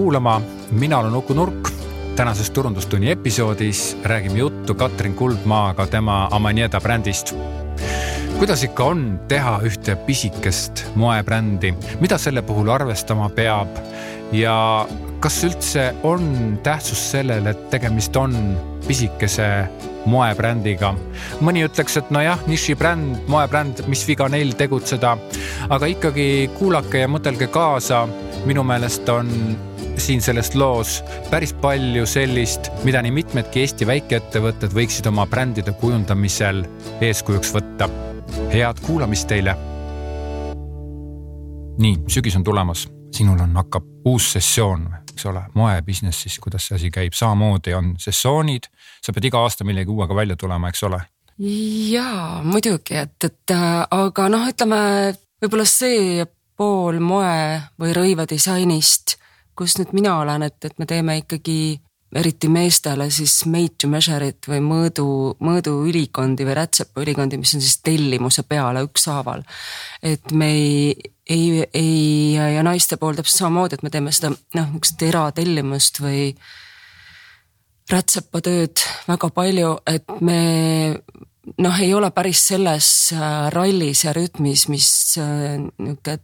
kuulama, mina olen Uku Nurk. tänases Turundustunni episoodis räägime juttu Katrin Kuldmaaga tema Amanieda brändist. kuidas ikka on teha ühte pisikest moebrändi, mida selle puhul arvestama peab ja kas üldse on tähtsus sellel, et tegemist on pisikese moebrändiga. mõni ütleks, et nojah, nišibränd, moebränd, mis viga neil tegutseda, aga ikkagi kuulake ja mõtelge kaasa minu meelest on siin selles loos päris palju sellist, mida nii mitmedki Eesti väikeettevõtted võiksid oma brändide kujundamisel eeskujuks võtta. head kuulamist teile. nii, sügis on tulemas, sinul on, hakkab uus sessioon, eks ole, moebusinessis, kuidas see asi käib, samamoodi on sessioonid, sa pead iga aasta millegi uuega välja tulema, eks ole jaa, muidugi, et, et aga noh, ütleme võib-olla see pool moe või rõivadisainist, kus nüüd mina olen, et, et me teeme ikkagi eriti meestele siis made to measure'it või mõõdu, mõõduülikondi või rätsepaülikondi, mis on siis tellimuse peale ükshaaval. et me ei, ei, ei ja naiste pool täpselt samamoodi, et me teeme seda noh, niisugust eratellimust või rätsepatööd väga palju, et me noh, ei ole päris selles äh, rallis ja rütmis, mis äh, niisugune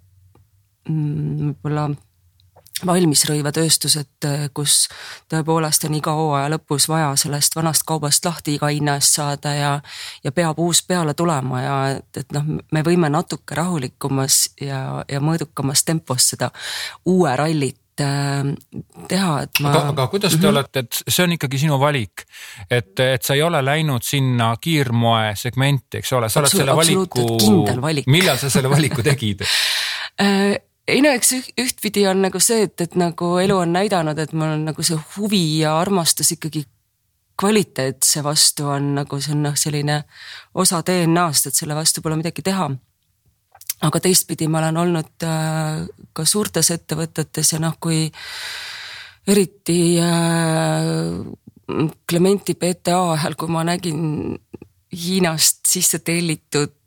Mm, võib-olla valmisrõivatööstused, kus tõepoolest on iga hooaja lõpus vaja sellest vanast kaubast lahti iga hinna eest saada ja, ja peab uus peale tulema ja et, et noh, me võime natuke rahulikumas ja, ja mõõdukamas tempos seda uue rallit äh, teha, et ma. aga, aga kuidas te mm -hmm. olete, et see on ikkagi sinu valik, et, et sa ei ole läinud sinna kiirmoe segmenti, eks ole, sa oled selle valiku, millal sa selle valiku tegid äh, ei no eks ühtpidi on nagu see, et, et nagu elu on näidanud, et mul on nagu see huvi ja armastus ikkagi kvaliteetse vastu on nagu see on noh, selline osa DNA-st, et selle vastu pole midagi teha. aga teistpidi ma olen olnud äh, ka suurtes ettevõtetes ja noh, kui eriti äh, Clementi PTA ajal, kui ma nägin Hiinast sisse tellitud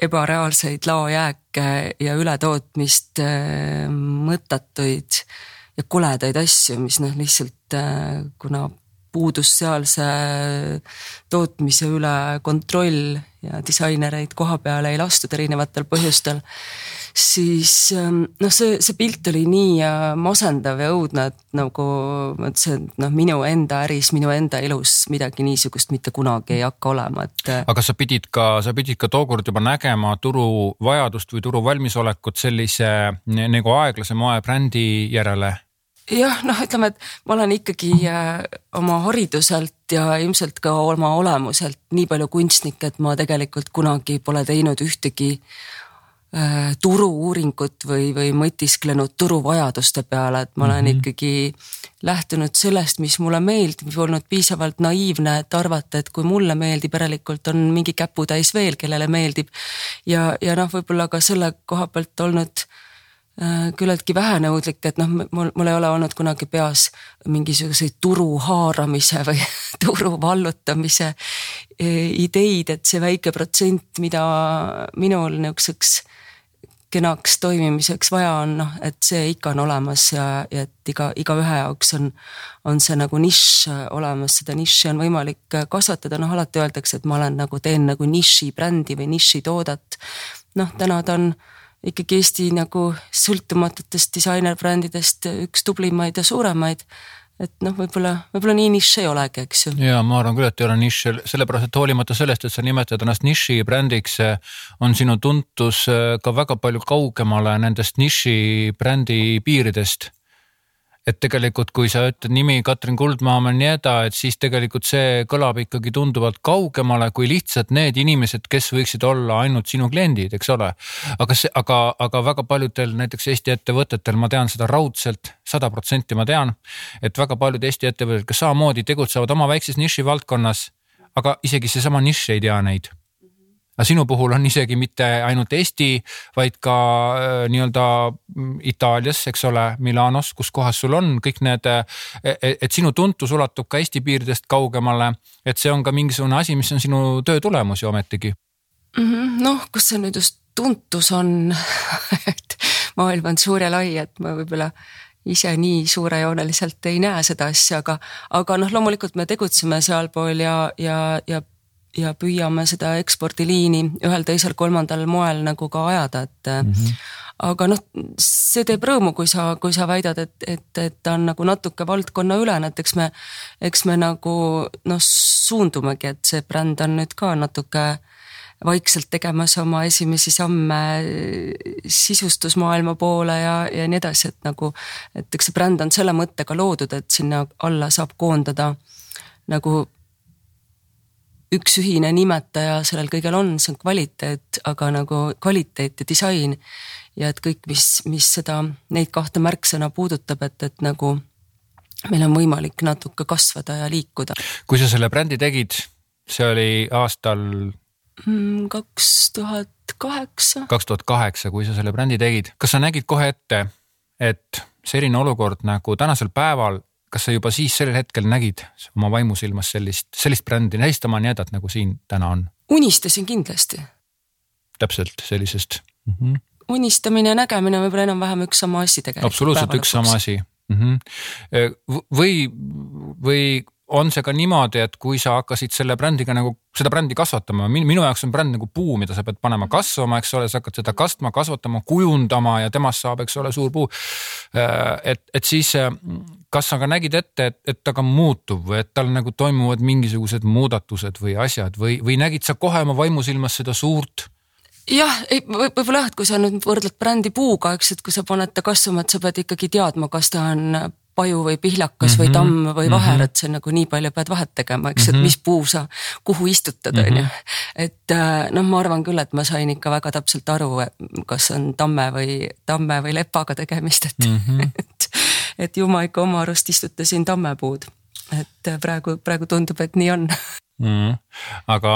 ebareaalseid laojääke ja ületootmist, äh, mõttetuid ja koledaid asju, mis noh, lihtsalt äh, kuna puudus sealse tootmise üle kontroll ja disainereid koha peale ei lastud erinevatel põhjustel siis ähm, noh, see, see pilt oli nii äh, masendav ja õudne, et nagu ma ütlesin, et noh, minu enda äris, minu enda elus midagi niisugust mitte kunagi ei hakka olema, et. Äh, aga sa pidid ka, sa pidid ka tookord juba nägema turu vajadust või turu valmisolekut sellise nagu aeglase moebrändi järele jah, noh, ütleme, et ma olen ikkagi äh, oma hariduselt ja ilmselt ka oma olemuselt nii palju kunstnik, et ma tegelikult kunagi pole teinud ühtegi turu-uuringut või, või mõtisklenud turuvajaduste peale, et ma olen mm -hmm. ikkagi lähtunud sellest, mis mulle meeldib, olnud piisavalt naiivne, et arvata, et kui mulle meeldib, järelikult on mingi käputäis veel, kellele meeldib. ja, ja noh, võib-olla ka selle koha pealt olnud äh, küllaltki vähenõudlik, et noh, mul, mul ei ole olnud kunagi peas mingisuguseid turu haaramise või turu vallutamise äh, ideid, et see väike protsent, mida minul niisuguseks kenaks toimimiseks vaja on, noh, et see ikka on olemas ja, ja et iga, igaühe jaoks on, on see nagu nišš olemas, seda nišši on võimalik kasvatada, noh alati öeldakse, et ma olen nagu teen nagu nišibrändi või nišitoodet. noh, täna ta on ikkagi Eesti nagu sõltumatutest disainerbrändidest üks tublimaid ja suuremaid et noh, võib-olla, võib-olla nii nišš ei olegi, eks ju. ja ma arvan küll, et ei ole nišš, sellepärast et hoolimata sellest, et sa nimetad ennast niši brändiks, on sinu tuntus äh, ka väga palju kaugemale nendest niši brändi piiridest et tegelikult, kui sa ütled nimi Katrin Kuldmaa Manieda, et siis tegelikult see kõlab ikkagi tunduvalt kaugemale kui lihtsalt need inimesed, kes võiksid olla ainult sinu kliendid, eks ole. aga see, aga, aga väga paljudel näiteks Eesti ettevõtetel, ma tean seda raudselt, sada protsenti ma tean, et väga paljud Eesti ettevõtted, kes samamoodi tegutsevad oma väikses nišivaldkonnas, aga isegi seesama nišš ei tea neid aga sinu puhul on isegi mitte ainult Eesti, vaid ka äh, nii-öelda mm, Itaalias, eks ole, Milanos, kus kohas sul on kõik need, äh, et sinu tuntus ulatub ka Eesti piiridest kaugemale. et see on ka mingisugune asi, mis on sinu töö tulemus ju ometigi -hmm.. noh, kus see nüüd just tuntus on et maailm on suur ja lai, et ma võib-olla ise nii suurejooneliselt ei näe seda asja, aga, aga noh, loomulikult me tegutseme sealpool ja, ja, ja ja püüame seda ekspordiliini ühel, teisel, kolmandal moel nagu ka ajada, et mm. -hmm. aga noh, see teeb rõõmu, kui sa, kui sa väidad, et, et, et ta on nagu natuke valdkonnaülene, et eks me, eks me nagu noh, suundumegi, et see bränd on nüüd ka natuke vaikselt tegemas oma esimesi samme sisustusmaailma poole ja, ja nii edasi, et nagu, et eks see bränd on selle mõttega loodud, et sinna alla saab koondada nagu üks ühine nimetaja sellel kõigel on, see on kvaliteet, aga nagu kvaliteet ja disain. ja et kõik, mis, mis seda, neid kahte märksõna puudutab, et, et nagu meil on võimalik natuke kasvada ja liikuda. kui sa selle brändi tegid, see oli aastal mm, kaks tuhat kaheksa. kaks tuhat kaheksa, kui sa selle brändi tegid, kas sa nägid kohe ette, et selline olukord nagu tänasel päeval kas sa juba siis sellel hetkel nägid oma vaimusilmas sellist, sellist brändi, sellist Amaniadat nagu siin täna on? unistasin kindlasti. täpselt sellisest mm? -hmm. unistamine ja nägemine on võib-olla enam-vähem üks sama asi tegelikult. absoluutselt üks sama asi mm. -hmm. või, või on see ka niimoodi, et kui sa hakkasid selle brändiga nagu seda brändi kasvatama, minu jaoks on bränd nagu puu, mida sa pead panema kasvama, eks ole, sa hakkad seda kastma, kasvatama, kujundama ja temast saab, eks ole, suur puu. Äh, et, et siis kas sa ka nägid ette, et, et ta ka muutub või et tal nagu toimuvad mingisugused muudatused või asjad või, või nägid sa kohe oma vaimusilmas seda suurt jah, võib-olla jah, et kui sa nüüd võrdled brändi puuga, eks, et kui sa paned ta kasvama, et sa pead ikkagi teadma, kas ta on paju või pihlakas mm -hmm. või mhm. tamm või vaher mm, -hmm. et see nagu nii palju pead vahet tegema, eks et mhm. mis puu sa kuhu istutad, on ju. Mhm. et äh, noh, ma arvan küll, et ma sain ikka väga täpselt aru, kas on tamme või, tamme või lepaga tegemist, et mm, -hmm. et, et ju ma ikka oma arust istutasin tammepuud. et praegu, praegu tundub, et nii on mm.. aga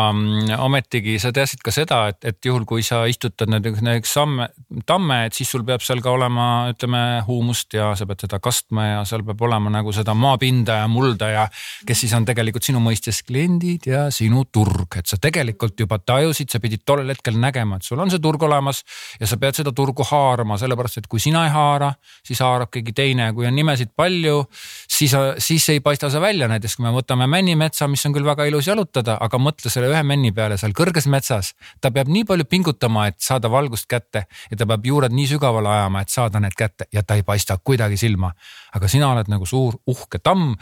ometigi sa teadsid ka seda, et, et juhul, kui sa istutad näiteks, samme, tamme, et siis sul peab seal ka olema, ütleme huumust ja sa pead seda kastma ja seal peab olema nagu seda maapinda ja mulda ja kes siis on tegelikult sinu mõistes kliendid ja sinu turg, et sa tegelikult juba tajusid, sa pidid tollel hetkel nägema, et sul on see turg olemas ja sa pead seda turgu haarama, sellepärast et kui sina ei haara, siis haarab keegi teine, kui on nimesid palju, siis, siis ei paista see välja, näiteks kui me võtame Männimetsa, mis on küll väga ilus jalutada, aga mõtle selle ühe männi peale seal kõrges metsas. ta peab nii palju pingutama, et saada valgust kätte ja ta peab juured nii sügavale ajama, et saada need kätte ja ta ei paista kuidagi silma. aga sina oled nagu suur uhke tamm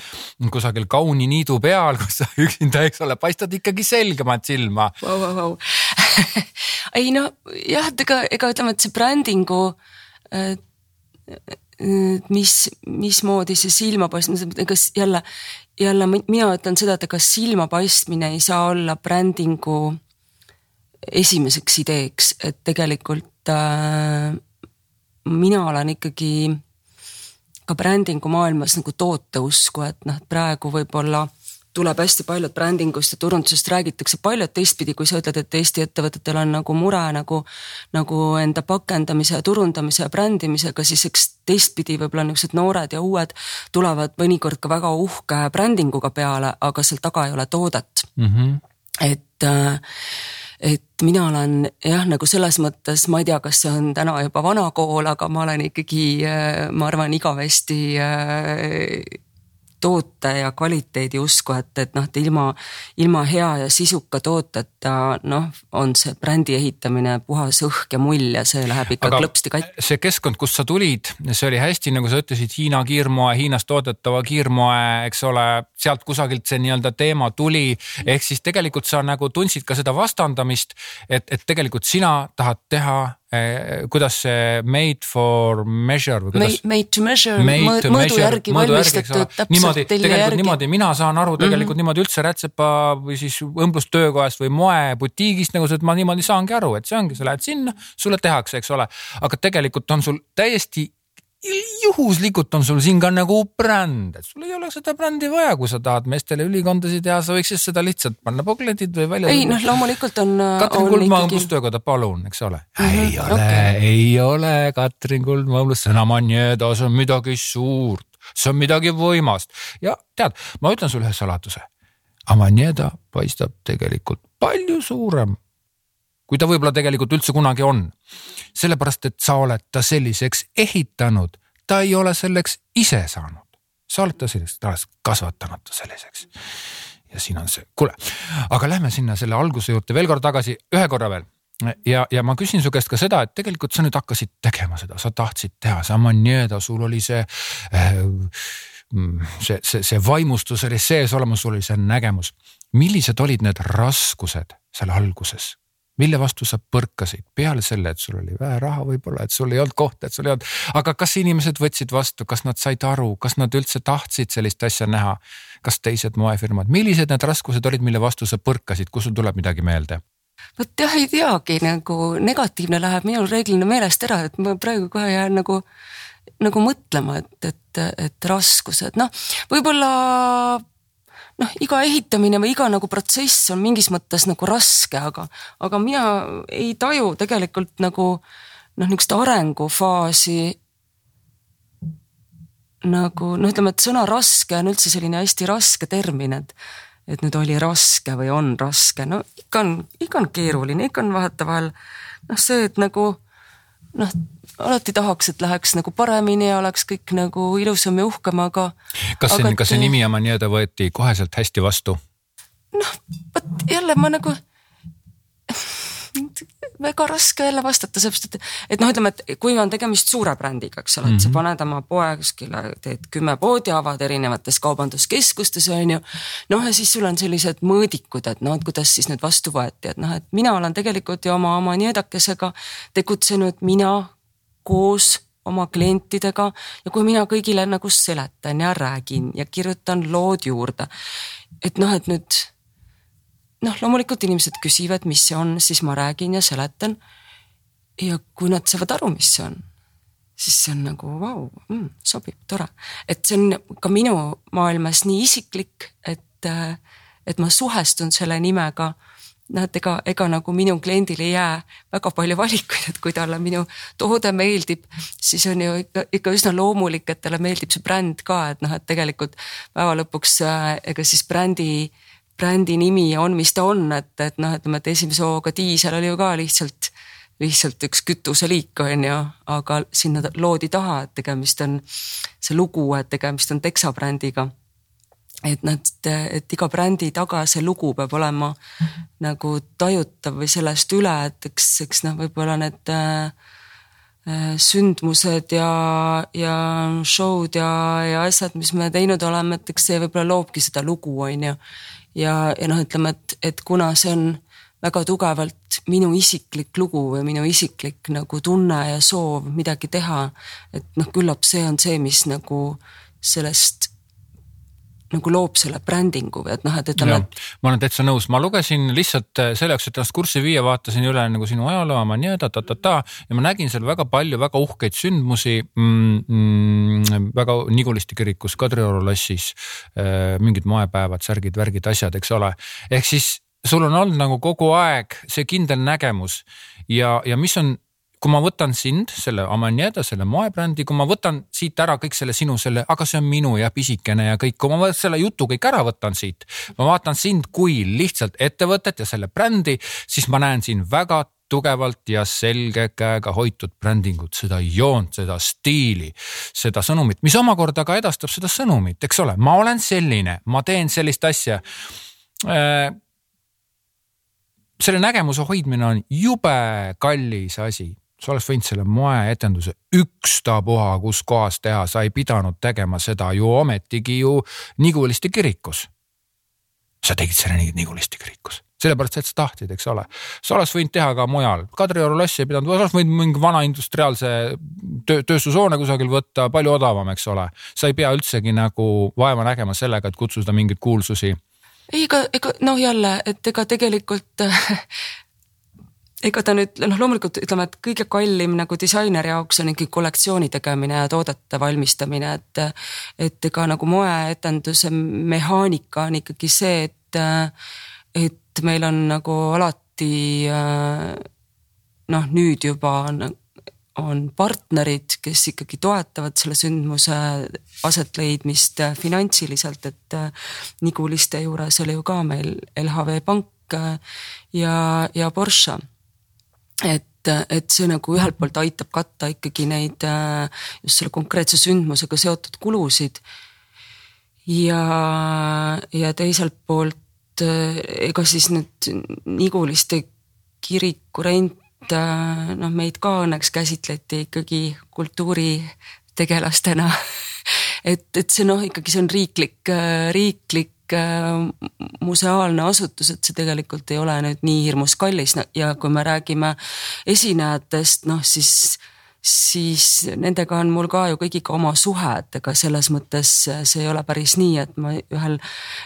kusagil kauni niidu peal, kus sa üksinda, eks ole, paistad ikkagi selgemat silma wow,. Wow, wow. ei no jah, et ega, ega ütleme, et see brändingu äh, mis, mismoodi see silmapaistmine, ega jälle, jälle mina ütlen seda, et ega silmapaistmine ei saa olla brändingu esimeseks ideeks, et tegelikult äh, mina olen ikkagi ka brändingu maailmas nagu tooteusku, et noh, praegu võib-olla tuleb hästi palju brändingust ja turundusest räägitakse palju teistpidi, kui sa ütled, et Eesti ettevõtetel on nagu mure nagu, nagu enda pakendamise ja turundamise ja brändimisega, siis eks teistpidi võib-olla niisugused noored ja uued tulevad mõnikord ka väga uhke brändinguga peale, aga seal taga ei ole toodet mm. -hmm. et äh, et mina olen jah, nagu selles mõttes, ma ei tea, kas see on täna juba vana kool, aga ma olen ikkagi, äh, ma arvan, igavesti äh, toote ja kvaliteedi usku, et, et noh, et ilma, ilma hea ja sisuka tooteta noh, on see brändi ehitamine puhas õhk ja mull ja see läheb ikka Aga klõpsti katki. see keskkond, kust sa tulid, see oli hästi, nagu sa ütlesid, Hiina kiirmoe, Hiinas toodetava kiirmoe, eks ole, sealt kusagilt see nii-öelda teema tuli. ehk siis tegelikult sa nagu tundsid ka seda vastandamist, et, et tegelikult sina tahad teha Eh, kuidas see made for measure või kuidas? Made to measure, mõõdu järgi valmistatud täpselt niimoodi, tegelikult järgi. niimoodi mina saan aru tegelikult mm -hmm. niimoodi üldse rätsepa või siis õmblustöökojast või moebutiigist nagu, et ma niimoodi saangi aru, et see ongi, sa lähed sinna, sulle tehakse, eks ole. aga tegelikult on sul täiesti juhuslikult on sul siin ka nagu bränd, et sul ei ole seda brändi vaja, kui sa tahad meestele ülikondasid teha, sa võiks siis seda lihtsalt panna pokletid või välja. ei noh, loomulikult on. Katrin Kuldmaa õmblustöökoda, palun, eks ole mm. -hmm, ei ole okay., ei ole Katrin Kuldmaa õmblus, sõna manjeeda, see on midagi suurt, see on midagi võimast ja tead, ma ütlen sulle ühe saladuse. Amanjeda paistab tegelikult palju suurem kui ta võib-olla tegelikult üldse kunagi on. sellepärast, et sa oled ta selliseks ehitanud, ta ei ole selleks ise saanud. sa oled ta selliseks, ta oled kasvatanud ta selliseks. ja siin on see, kuule, aga lähme sinna selle alguse juurde veel kord tagasi, ühe korra veel ja, ja ma küsin su käest ka seda, et tegelikult sa nüüd hakkasid tegema seda, sa tahtsid teha, sul oli see äh, see, see, see vaimustus oli sees olemas, sul oli see nägemus. millised olid need raskused seal alguses? Mille vastu sa põrkasid peale selle, et sul oli vähe raha võib-olla, et sul ei olnud kohta, et sul ei olnud, aga kas inimesed võtsid vastu, kas nad said aru, kas nad üldse tahtsid sellist asja näha? kas teised moefirmad, millised need raskused olid, mille vastu sa põrkasid, kus sul tuleb midagi meelde? vot jah, ei teagi nagu negatiivne läheb minul reeglina meelest ära, et ma praegu kohe jään nagu, nagu mõtlema, et, et, et raskused, noh, võib-olla noh, iga ehitamine või iga nagu protsess on mingis mõttes nagu raske, aga, aga mina ei taju tegelikult nagu noh, niisugust arengufaasi nagu noh, ütleme, et sõna raske on üldse selline hästi raske termin, et et nüüd oli raske või on raske, no ikka on, ikka on keeruline, ikka on vahetevahel noh, see, et nagu noh, alati tahaks, et läheks nagu paremini ja oleks kõik nagu ilusam ja uhkem, aga. kas see, kas see nimi Amanieda võeti koheselt hästi vastu? noh, vot jälle ma nagu väga raske jälle vastata, sellepärast et, et noh, ütleme, et kui on tegemist suure brändiga, eks ole mm, -hmm. et sa mhm. paned oma poe kuskile, teed kümme poodi, avad erinevates kaubanduskeskustes on ju. noh, ja siis sul on sellised mõõdikud, et noh, et kuidas siis need vastu võeti, et noh, et mina olen tegelikult ju oma, oma niedakesega tegutsenud mina koos oma klientidega ja kui mina kõigile nagu seletan ja räägin ja kirjutan lood juurde, et noh, et nüüd noh, loomulikult inimesed küsivad, mis see on, siis ma räägin ja seletan. ja kui nad saavad aru, mis see on, siis see on nagu vau mm,, sobib, tore. et see on ka minu maailmas nii isiklik, et, et ma suhestun selle nimega noh, et ega, ega nagu minu kliendil ei jää väga palju valikuid, et kui talle minu toode meeldib, siis on ju ikka, ikka üsna loomulik, et talle meeldib see bränd ka, et noh, et tegelikult päeva lõpuks ega siis brändi äh, brändi nimi on, mis ta on, et, et noh, ütleme, et esimese hooga diisel oli ju ka lihtsalt, lihtsalt üks kütuseliik, on ju, aga sinna loodi taha, et tegemist on see lugu, et tegemist on Texa brändiga. et noh, et, iga brändi taga see lugu peab olema mm -hmm. nagu tajutav või sellest üle, et eks, eks noh, võib-olla need äh, sündmused ja, ja show'd ja, ja asjad, mis me teinud oleme, et eks see võib-olla loobki seda lugu, on ju ja, ja noh, ütleme, et, et kuna see on väga tugevalt minu isiklik lugu või minu isiklik nagu tunne ja soov midagi teha, et noh, küllap see on see, mis nagu sellest nagu loob selle brändingu või et noh, et ütleme, ma olen täitsa nõus, ma lugesin lihtsalt äh, selle jaoks, et ennast kurssi viia, vaatasin üle nagu sinu ajaloo, ma nii ta-ta-ta-ta ja ma nägin seal väga palju väga uhkeid sündmusi mm,. Mm, väga Niguliste kirikus, Kadrioru lossis äh,, mingid moepäevad, särgid, värgid, asjad, eks ole. ehk siis sul on olnud nagu kogu aeg see kindel nägemus ja, ja mis on kui ma võtan sind, selle Amanieda, selle moebrändi, kui ma võtan siit ära kõik selle sinu selle, aga see on minu ja pisikene ja kõik, kui ma selle jutu kõik ära võtan siit, ma vaatan sind kui lihtsalt ettevõtet ja selle brändi, siis ma näen siin väga tugevalt ja selge käega hoitud brändingut, seda joont, seda stiili, seda sõnumit, mis omakorda ka edastab seda sõnumit, eks ole, ma olen selline, ma teen sellist asja. Äh, selle nägemuse hoidmine on jube kallis asi sa oleks võinud selle moeetenduse ükstapuha kus kohas teha, sa ei pidanud tegema seda ju ometigi ju Niguliste kirikus. sa tegid selle Niguliste kirikus, sellepärast et sa tahtsid, eks ole. sa oleks võinud teha ka mujal, Kadrioru lossi ei pidanud, sa oleks võinud mingi vana industriaalse töö, tööstushoone kusagil võtta, palju odavam, eks ole. sa ei pea üldsegi nagu vaeva nägema sellega, et kutsuda mingeid kuulsusi ei, ega, ega noh, jälle, et ega tegelikult ega ta nüüd noh, loomulikult ütleme, et kõige kallim nagu disaineri jaoks on ikkagi kollektsiooni tegemine ja toodete valmistamine, et. et ega nagu moeetenduse mehaanika on ikkagi see, et, et meil on nagu alati noh, nüüd juba on, on partnerid, kes ikkagi toetavad selle sündmuse asetleidmist finantsiliselt, et Niguliste juures oli ju ka meil LHV Pank ja, ja Porsche et et see nagu ühelt poolt aitab katta ikkagi neid just selle konkreetse sündmusega seotud kulusid. ja, ja teiselt poolt ega siis nüüd Niguliste kiriku rent noh, meid ka õnneks käsitleti ikkagi kultuuritegelastena et, et see noh, ikkagi see on riiklik, riiklik museaalne asutus, et see tegelikult ei ole nüüd nii hirmus kallis. Ja kui me räägime esinejatest, noh siis siis nendega on mul ka ju kõigiga oma suhe, et ega selles mõttes see ei ole päris nii, et ma ühel,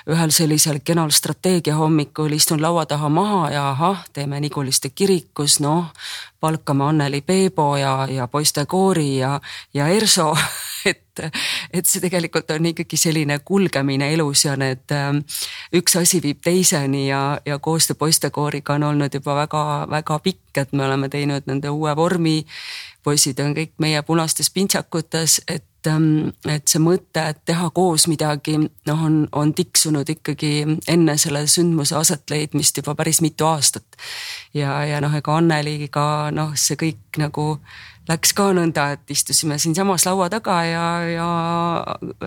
ühel sellisel kenal strateegia hommikul istun laua taha maha ja ahah, teeme Niguliste kirikus, noh, palkame Anneli Peebo ja, ja poistekoori ja, ja ERSO et, et see tegelikult on ikkagi selline kulgemine elus ja need, üks asi viib teiseni ja, ja koostöö poistekooriga on olnud juba väga-väga pikk, et me oleme teinud nende uue vormi poisid on kõik meie punastes pintsakutes, et, ähm, et see mõte, et teha koos midagi, noh, on, on tiksunud ikkagi enne selle sündmuse asetleidmist juba päris mitu aastat. ja, ja noh, ega Anneliga noh, see kõik nagu läks ka nõnda, et istusime siinsamas laua taga ja, ja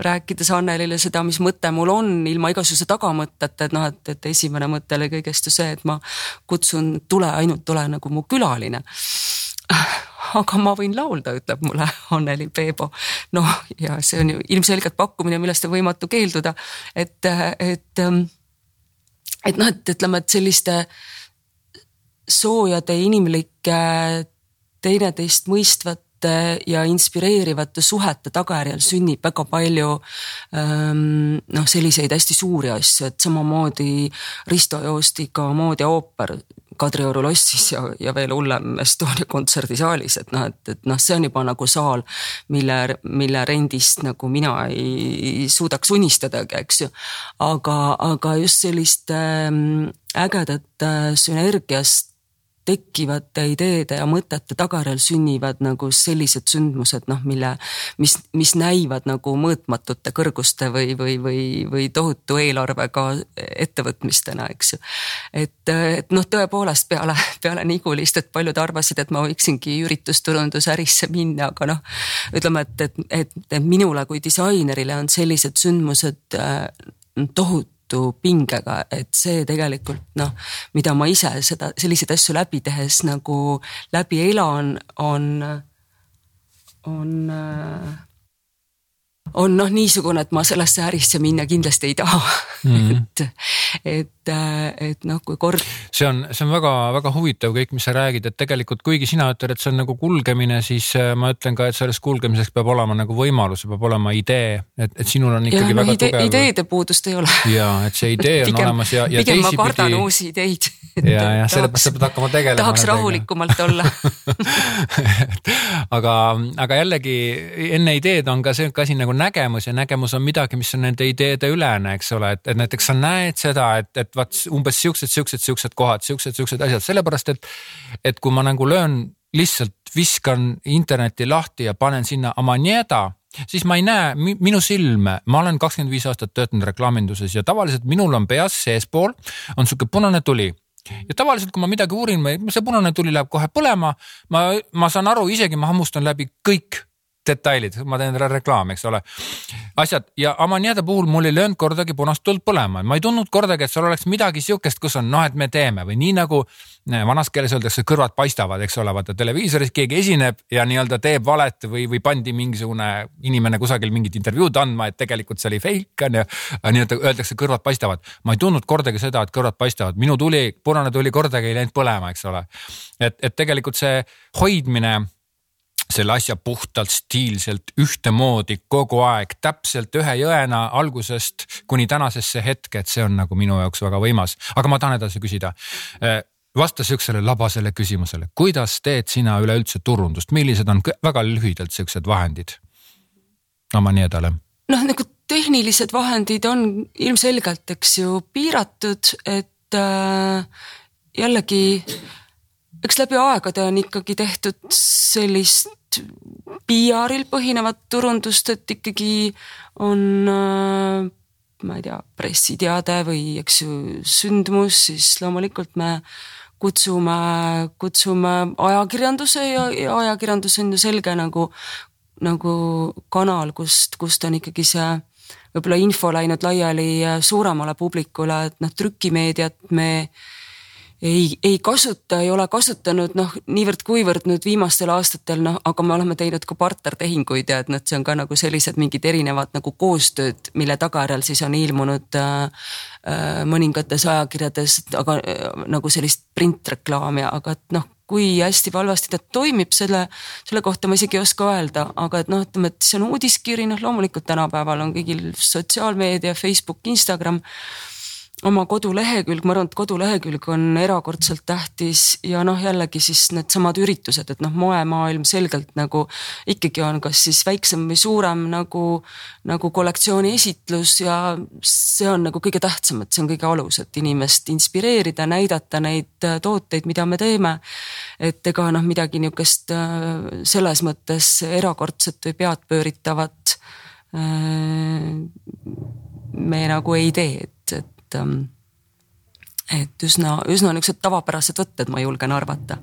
rääkides Annelile seda, mis mõte mul on, ilma igasuguse tagamõtteta, et noh, et, et esimene mõte oli kõigest ju see, et ma kutsun, tule, ainult tule nagu mu külaline aga ma võin laulda, ütleb mulle Anneli Peebo. noh, ja see on ju ilmselgelt pakkumine, millest on võimatu keelduda, et, et, et noh, et ütleme, et selliste soojade inimlike teineteist mõistvate ja inspireerivate suhete tagajärjel sünnib väga palju ähm, noh, selliseid hästi suuri asju, et samamoodi Risto Joostiga Moodia ooper Kadrioru lossis ja, ja veel hullem Estonia kontserdisaalis, et noh, et, et noh, see on juba nagu saal, mille, mille rendist nagu mina ei suudaks unistadagi, eks ju. aga, aga just sellist ähm, ägedat äh, sünergiast tekkivate ideede ja mõtete tagajärjel sünnivad nagu sellised sündmused, noh, mille, mis, mis näivad nagu mõõtmatute kõrguste või, või, või, või tohutu eelarvega ettevõtmistena, eks ju. et, et noh, tõepoolest peale, peale Nigulist, et paljud arvasid, et ma võiksingi üritusturundusärisse minna, aga noh, ütleme, et, et, et, et minule kui disainerile on sellised sündmused äh, tohutu tohutu pingega, et see tegelikult noh, mida ma ise seda, selliseid asju läbi tehes nagu läbi elan, on, on on noh, niisugune, et ma sellesse ärisse minna kindlasti ei taha mm. -hmm. et, et, et noh, kui kord. See on, see on väga-väga huvitav kõik, mis sa räägid, et tegelikult kuigi sina ütled, et see on nagu kulgemine, siis äh, ma ütlen ka, et selles kulgemiseks peab olema nagu võimalus, peab olema idee, et, et sinul on ikkagi ja, väga no, ide, tugev. ideede puudust ei ole. ja et see idee on pigem, olemas ja, ja pigem teisipidi. ma kardan uusi ideid. ja, ja sellepärast sa pead hakkama tegelema. tahaks rahulikumalt olla aga, aga jällegi enne ideed on ka see asi nagu nägemus ja nägemus on midagi, mis on nende ideede ülene, eks ole, et, et näiteks sa näed seda, et, et vaat umbes siuksed, siuksed, siuksed kohad, siuksed, siuksed asjad, sellepärast et, et kui ma nagu löön lihtsalt viskan interneti lahti ja panen sinna Amanieda, siis ma ei näe minu silme, ma olen kakskümmend viis aastat töötanud reklaaminduses ja tavaliselt minul on peas seespool on sihuke punane tuli. Ja tavaliselt, kui ma midagi uurin, see punane tuli läheb kohe põlema. ma, ma saan aru, isegi ma hammustan läbi kõik detailid, ma teen reklaami, eks ole. asjad ja Amaniada puhul mul ei löönud kordagi punast tuld põlema, ma ei tundnud kordagi, et seal oleks midagi sihukest, kus on noh, et me teeme või nii nagu vanas keeles öeldakse, kõrvad paistavad, eks ole, vaata televiisoris keegi esineb ja nii-öelda teeb valet või, või pandi mingisugune inimene kusagil mingit intervjuud andma, et tegelikult see oli fake on ju. nii-öelda öeldakse, kõrvad paistavad, ma ei tundnud kordagi seda, et kõrvad paistavad, minu tuli, punane tuli kordagi ei läinud põlema, eks ole. et, et tegelikult see hoidmine selle asja puhtalt stiilselt ühtemoodi kogu aeg, täpselt ühe jõena algusest kuni tänasesse hetke, et see on nagu minu jaoks väga võimas, aga ma tahan edasi küsida. Äh, vasta sihukesele labasele küsimusele, kuidas teed sina üleüldse turundust, millised on väga lühidalt siuksed vahendid? Oma nii edasi? noh, nagu tehnilised vahendid on ilmselgelt, eks ju, piiratud, et äh, jällegi eks läbi aegade on ikkagi tehtud sellist PR-il põhinevat turundust, et ikkagi on äh, ma ei tea, pressiteade või eks ju sündmus, siis loomulikult me kutsume, kutsume ajakirjanduse ja, ja ajakirjandus on ju selge nagu, nagu kanal, kust, kust on ikkagi see võib-olla info läinud laiali suuremale publikule, et noh, trükimeediat me ei, ei kasuta, ei ole kasutanud noh, niivõrd-kuivõrd nüüd viimastel aastatel noh, aga me oleme teinud ka partnertehinguid ja et noh, see on ka nagu sellised mingid erinevad nagu koostööd, mille tagajärjel siis on ilmunud äh, äh mõningates ajakirjades, aga äh, nagu sellist printreklaami, aga et noh kui hästi või halvasti ta toimib, selle, selle kohta ma isegi ei oska öelda, aga et noh, ütleme, et see on uudiskiri, noh loomulikult tänapäeval on kõigil sotsiaalmeedia, Facebook, Instagram oma kodulehekülg, ma arvan, et kodulehekülg on erakordselt tähtis ja noh, jällegi siis needsamad üritused, et noh, moemaailm selgelt nagu ikkagi on kas siis väiksem või suurem nagu, nagu kollektsiooni esitlus ja see on nagu kõige tähtsam, et see on kõige alus, et inimest inspireerida, näidata neid tooteid, mida me teeme. et ega noh, midagi niisugust äh, selles mõttes erakordset või peadpööritavat äh, me nagu ei tee, et, et et ähm, et üsna, üsna niisugused tavapärased võtted, ma julgen arvata.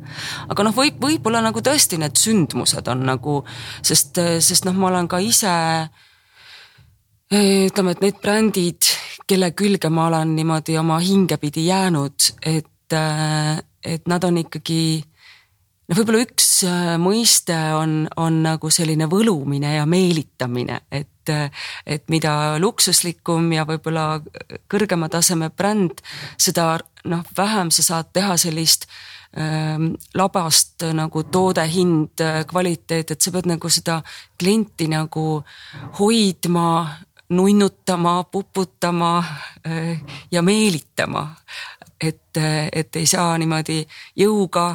aga noh, võib, võib-olla nagu tõesti need sündmused on nagu, sest, sest noh, ma olen ka ise ütleme, et need brändid, kelle külge ma olen niimoodi oma hingepidi jäänud, et, et nad on ikkagi noh, võib-olla üks mõiste on, on nagu selline võlumine ja meelitamine, et et, et mida luksuslikum ja võib-olla kõrgema taseme bränd, seda noh, vähem sa saad teha sellist ähm, labast nagu toode, hind, kvaliteet, et sa pead nagu seda klienti nagu hoidma, nunnutama, puputama äh, ja meelitama. et, et ei saa niimoodi jõuga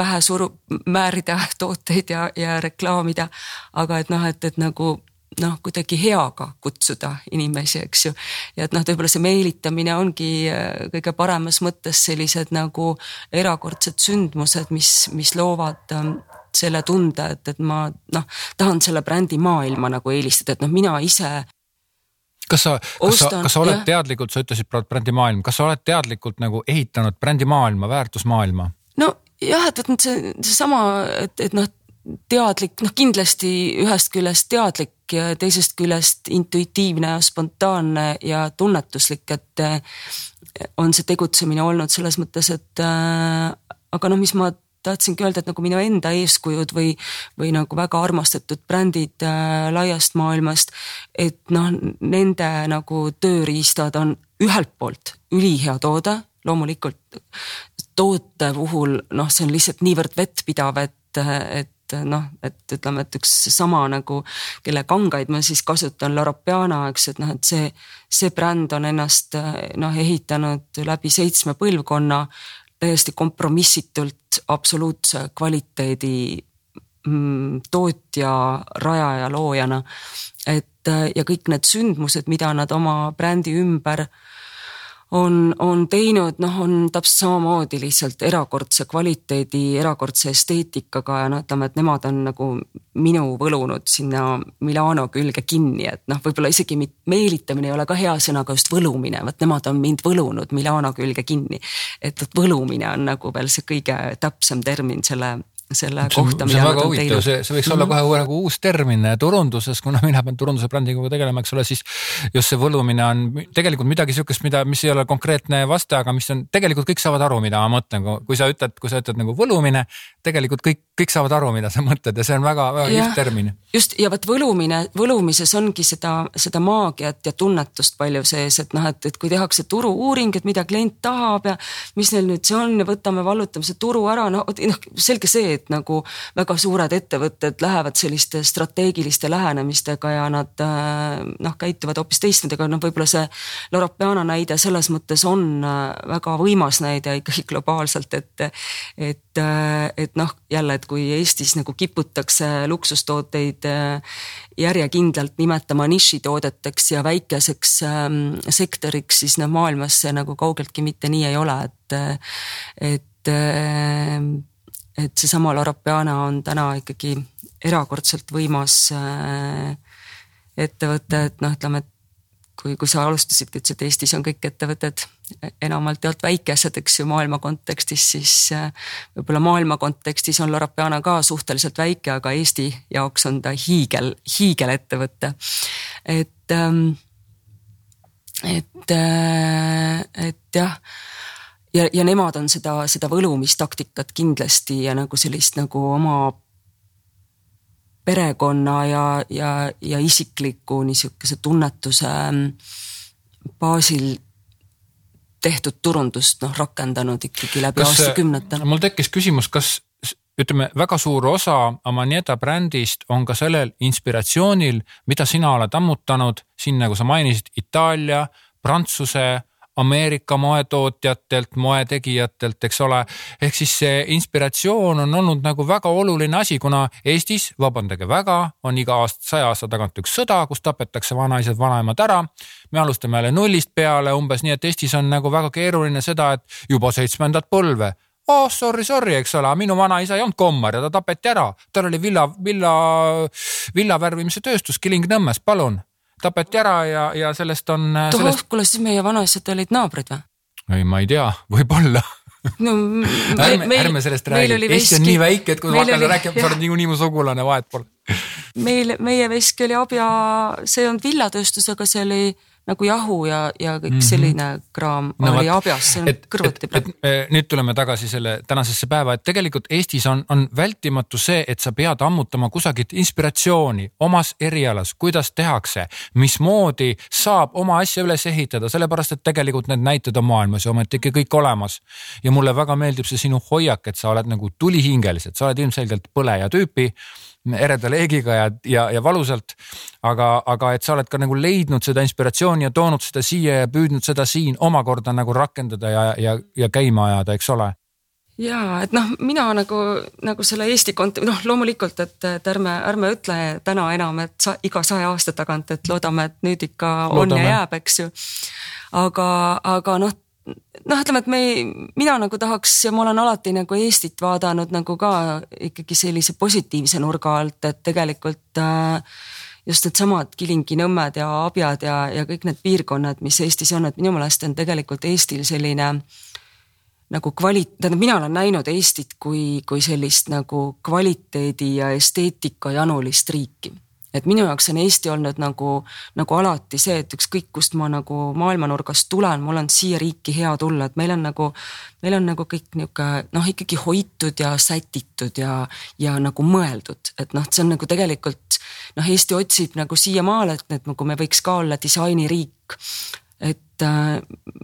pähe suru-, määrida tooteid ja, ja reklaamida, aga et noh, et, et nagu noh, kuidagi heaga kutsuda inimesi, eks ju. ja et noh, et võib-olla see meelitamine ongi äh, kõige paremas mõttes sellised nagu erakordsed sündmused, mis, mis loovad ähm, selle tunde, et, et ma noh, tahan selle brändi maailma nagu eelistada, et noh, mina ise kas sa, kas sa, kas sa oled jah. teadlikult, sa ütlesid brändi maailm, kas sa oled teadlikult nagu ehitanud brändi maailma, väärtusmaailma? no jah, et, et see, seesama, et, et noh, teadlik, noh kindlasti ühest küljest teadlik ja teisest küljest intuitiivne spontaanne ja tunnetuslik, et eh, on see tegutsemine olnud selles mõttes, et äh, aga noh, mis ma tahtsingi öelda, et nagu minu enda eeskujud või, või nagu väga armastatud brändid äh, laiast maailmast, et noh, nende nagu tööriistad on ühelt poolt ülihea toode, loomulikult toote puhul noh, see on lihtsalt niivõrd vettpidav, et, et et noh, et ütleme, et üks sama nagu, kelle kangaid ma siis kasutan, Loropiana, eks, et noh, et see, see bränd on ennast noh, ehitanud läbi seitsme põlvkonna täiesti kompromissitult absoluutse kvaliteedi mm, tootja, rajaja, loojana. et ja kõik need sündmused, mida nad oma brändi ümber äh, on, on teinud, noh, on täpselt samamoodi lihtsalt erakordse kvaliteedi, erakordse esteetikaga ja noh, ütleme, et nemad on nagu minu võlunud sinna Milano külge kinni, et noh, võib-olla isegi meelitamine ei ole ka hea sõna, aga just võlumine, vot nemad on mind võlunud Milano külge kinni. et vot võlumine on nagu veel see kõige täpsem termin selle selle see, kohta, mida nad on teinud. see, see võiks mm -hmm. olla mhm. kohe nagu uus termin turunduses, kuna mina pean turunduse brändiga tegelema, eks ole, siis just see võlumine on tegelikult midagi sihukest, mida, mis ei ole konkreetne vaste, aga mis on, tegelikult kõik saavad aru, mida ma mõtlen, kui sa ütled, kui sa ütled nagu võlumine, tegelikult kõik, kõik saavad aru, mida sa mõtled ja see on väga-väga kihvt termin. just ja vot võlumine, võlumises ongi seda, seda maagiat ja tunnetust palju sees, et noh, et, et kui tehakse turu-uuring, et mida klient tahab ja mis neil nüüd see on ja võtame, vallutame see turu ära, no noh, selge see, et nagu väga suured ettevõtted lähevad selliste strateegiliste lähenemistega ja nad äh, noh, käituvad hoopis teistmoodi, aga noh, võib-olla see Loropeana näide selles mõttes on äh, väga võimas näide ikkagi globaalselt, et, et, äh, et noh, jälle, et kui Eestis nagu kiputakse luksustooteid järjekindlalt nimetama nišitoodeteks ja väikeseks ähm, sektoriks, siis noh, maailmas see nagu kaugeltki mitte nii ei ole, et, et et seesama Loropeana on täna ikkagi erakordselt võimas äh, ettevõte, et noh, ütleme, et kui, kui sa alustasidki, ütlesid, et Eestis on kõik ettevõtted enamalt jaolt väikesed, eks ju, maailma kontekstis, siis äh, võib-olla maailma kontekstis on Loropeana ka suhteliselt väike, aga Eesti jaoks on ta hiigel, hiigelettevõte. et, ähm, et, äh, et jah ja, ja nemad on seda, seda võlumistaktikat kindlasti ja nagu sellist nagu oma perekonna ja, ja, ja isikliku niisuguse tunnetuse mm, baasil tehtud turundust noh, rakendanud ikkagi läbi aastakümnete. mul tekkis küsimus, kas ütleme, väga suur osa Amanieta brändist on ka sellel inspiratsioonil, mida sina oled ammutanud siin, nagu sa mainisid, Itaalia, Prantsuse Ameerika moetootjatelt, moetegijatelt, eks ole. ehk siis see inspiratsioon on olnud nagu väga oluline asi, kuna Eestis, vabandage väga, on iga aasta, saja aasta tagant üks sõda, kus tapetakse vanaisad, vanaemad ära. me alustame jälle nullist peale umbes, nii et Eestis on nagu väga keeruline seda, et juba seitsmendat põlve oh sorry, sorry, eks ole, minu vanaisa ei olnud kommar ja ta tapeti ära, tal oli villa, villa, villa värvimise tööstus Kilingi-Nõmmes, palun tapeti ära ja, ja sellest on. Äh, tohoh sellest..., kuule siis meie vanaisad olid naabrid või? ei, ma ei tea, võib-olla no ärme, ärme sellest räägi, Eesti on nii väike, et kui ma hakkan oli... rääkima, sa oled niikuinii mu sugulane, vahet pole. meil, meie veski oli abja, see ei olnud villatööstus, aga see oli nagu jahu ja, ja kõik mm -hmm. selline kraam no, oli abjas, see on kõrvuti praegu. nüüd tuleme tagasi selle tänasesse päeva, et tegelikult Eestis on, on vältimatu see, et sa pead ammutama kusagilt inspiratsiooni omas erialas, kuidas tehakse, mismoodi saab oma asja üles ehitada, sellepärast et tegelikult need näited on maailmas ju ometigi kõik olemas. ja mulle väga meeldib see sinu hoiak, et sa oled nagu tulihingeliselt, sa oled ilmselgelt põleja tüüpi ereda leegiga ja, ja, ja valusalt. aga, aga et sa oled ka nagu leidnud seda inspiratsiooni ja toonud seda siia ja püüdnud seda siin omakorda nagu rakendada ja, ja, ja käima ajada, eks ole ja et noh, mina nagu, nagu selle Eesti kont-, noh loomulikult, et, et ärme, ärme ütle täna enam, et sa iga saja aasta tagant, et loodame, et nüüd ikka loodame. on ja jääb, eks ju. aga, aga noh noh, ütleme, et me, mina nagu tahaks ja ma olen alati nagu Eestit vaadanud nagu ka ikkagi sellise positiivse nurga alt, et tegelikult äh, just needsamad Kilingi-Nõmmed ja Abjad ja, ja kõik need piirkonnad, mis Eestis on, et minu meelest on tegelikult Eestil selline nagu kvali-, tähendab, mina olen näinud Eestit kui, kui sellist nagu kvaliteedi ja esteetika janulist riiki et minu jaoks on Eesti olnud nagu, nagu alati see, et ükskõik kust ma nagu maailmanurgast tulen, mul on siia riiki hea tulla, et meil on nagu, meil on nagu kõik nihuke noh, ikkagi hoitud ja sätitud ja, ja nagu mõeldud, et noh, see on nagu tegelikult noh, Eesti otsib nagu siiamaale, et, et nagu me võiks ka olla disainiriik. Et äh,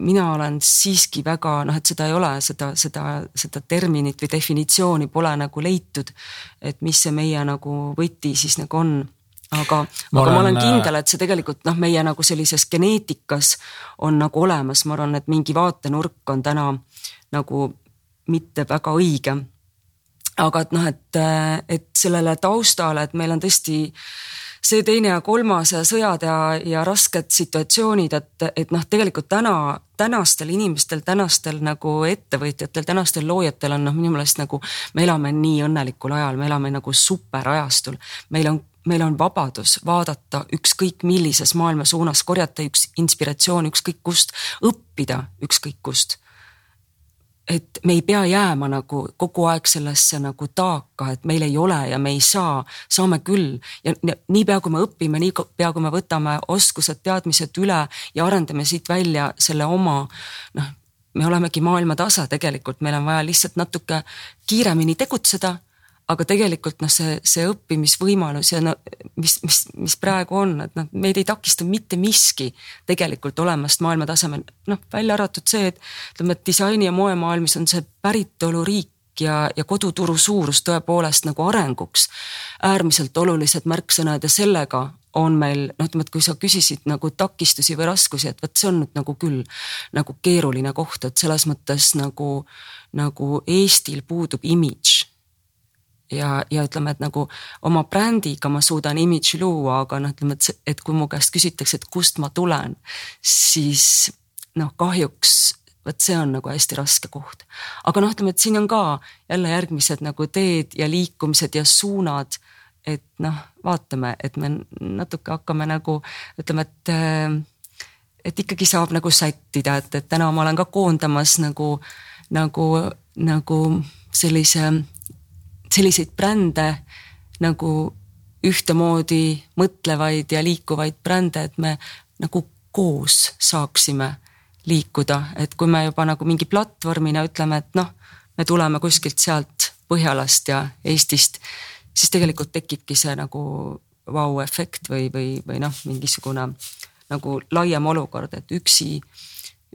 mina olen siiski väga noh, et seda ei ole, seda, seda, seda terminit või definitsiooni pole nagu leitud. et mis see meie nagu võti siis nagu on aga, aga ma olen äh, kindel, et see tegelikult noh, meie nagu sellises geneetikas on nagu olemas, ma arvan, et mingi vaatenurk on täna nagu mitte väga õige. aga et noh, et, et sellele taustale, et meil on tõesti see teine ja kolmas ja sõjad ja, ja rasked situatsioonid, et, et noh, tegelikult täna, tänastel inimestel, tänastel nagu ettevõtjatel, tänastel loojatel on noh, minu meelest nagu me elame nii õnnelikul ajal, me elame nagu superajastul. meil on meil on vabadus vaadata ükskõik millises maailma suunas, korjata üks inspiratsioon ükskõik kust, õppida ükskõik kust. et me ei pea jääma nagu kogu aeg sellesse nagu taaka, et meil ei ole ja me ei saa, saame küll ja niipea kui me õpime, niipea kui me võtame oskused, teadmised üle ja arendame siit välja selle oma noh, me olemegi maailma tasa tegelikult, meil on vaja lihtsalt natuke kiiremini tegutseda aga tegelikult noh, see, see õppimisvõimalus ja no mis, mis, mis praegu on, et noh, meid ei takista mitte miski tegelikult olemast maailma tasemel, noh välja arvatud see, et ütleme, et disaini ja moemaailmis on see päritoluriik ja, ja koduturu suurus tõepoolest nagu arenguks äärmiselt olulised märksõnad ja sellega on meil noh, ütleme, et kui sa küsisid nagu takistusi või raskusi, et vot see on nüüd nagu küll nagu keeruline koht, et selles mõttes nagu, nagu Eestil puudub imidž ja, ja ütleme, et nagu oma brändiga ma suudan imidži luua, aga noh, ütleme, et, et kui mu käest küsitakse, et kust ma tulen, siis noh, kahjuks vot see on nagu hästi raske koht. aga noh, ütleme, et siin on ka jälle järgmised nagu teed ja liikumised ja suunad. et noh, vaatame, et me natuke hakkame nagu ütleme, et et ikkagi saab nagu sättida, et, et täna ma olen ka koondamas nagu, nagu, nagu sellise, selliseid brände nagu ühtemoodi mõtlevaid ja liikuvaid brände, et me nagu koos saaksime liikuda, et kui me juba nagu mingi platvormina ütleme, et noh, me tuleme kuskilt sealt Põhjalast ja Eestist, siis tegelikult tekibki see nagu vau-efekt või, või, või noh, mingisugune nagu laiem olukord, et üksi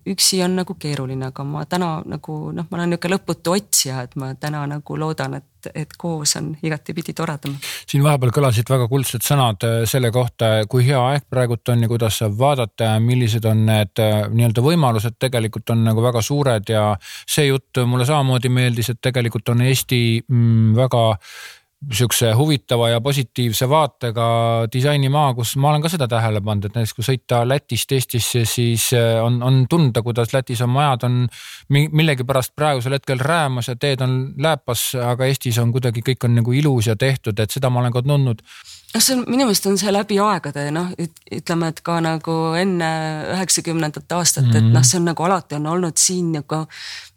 üksi on nagu keeruline, aga ma täna nagu noh, ma olen niisugune lõputu otsija, et ma täna nagu loodan, et, et koos on igatipidi toredam. siin vahepeal kõlasid väga kuldsed sõnad äh, selle kohta, kui hea aeg praegult on ja kuidas saab vaadata ja millised on need äh, nii-öelda võimalused tegelikult on nagu väga suured ja see jutt mulle samamoodi meeldis, et tegelikult on Eesti mm, väga sihukese huvitava ja positiivse vaatega disainimaa, kus ma olen ka seda tähele pannud, et näiteks kui sõita Lätist Eestisse, siis äh, on, on tunda, kuidas Lätis on majad on millegipärast praegusel hetkel räämas ja teed on lääpas, aga Eestis on kuidagi kõik on nagu ilus ja tehtud, et seda ma olen ka tundnud noh, see on minu meelest on see läbi aegade noh, ütleme, et ka nagu enne üheksakümnendat aastat mm, -hmm. et mhm. noh, see on nagu alati on olnud siin nagu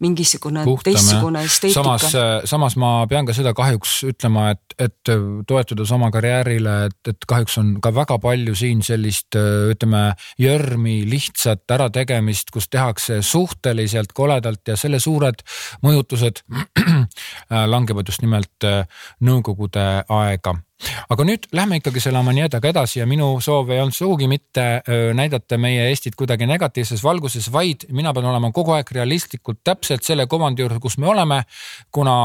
mingisugune Puhtam, teistsugune esteetika. samas, samas ma pean ka seda kahjuks ütlema, et, et toetudes oma karjäärile, et, et kahjuks on ka väga palju siin sellist ütleme jörmi, lihtsat ärategemist, kus tehakse suhteliselt koledalt ja selle suured mõjutused langevad just nimelt nõukogude aega aga nüüd lähme ikkagi selle Amanietaga edasi ja minu soov ei olnud sugugi mitte näidata meie Eestit kuidagi negatiivses valguses, vaid mina pean olema kogu aeg realistlikult täpselt selle kuvandi juures, kus me oleme. kuna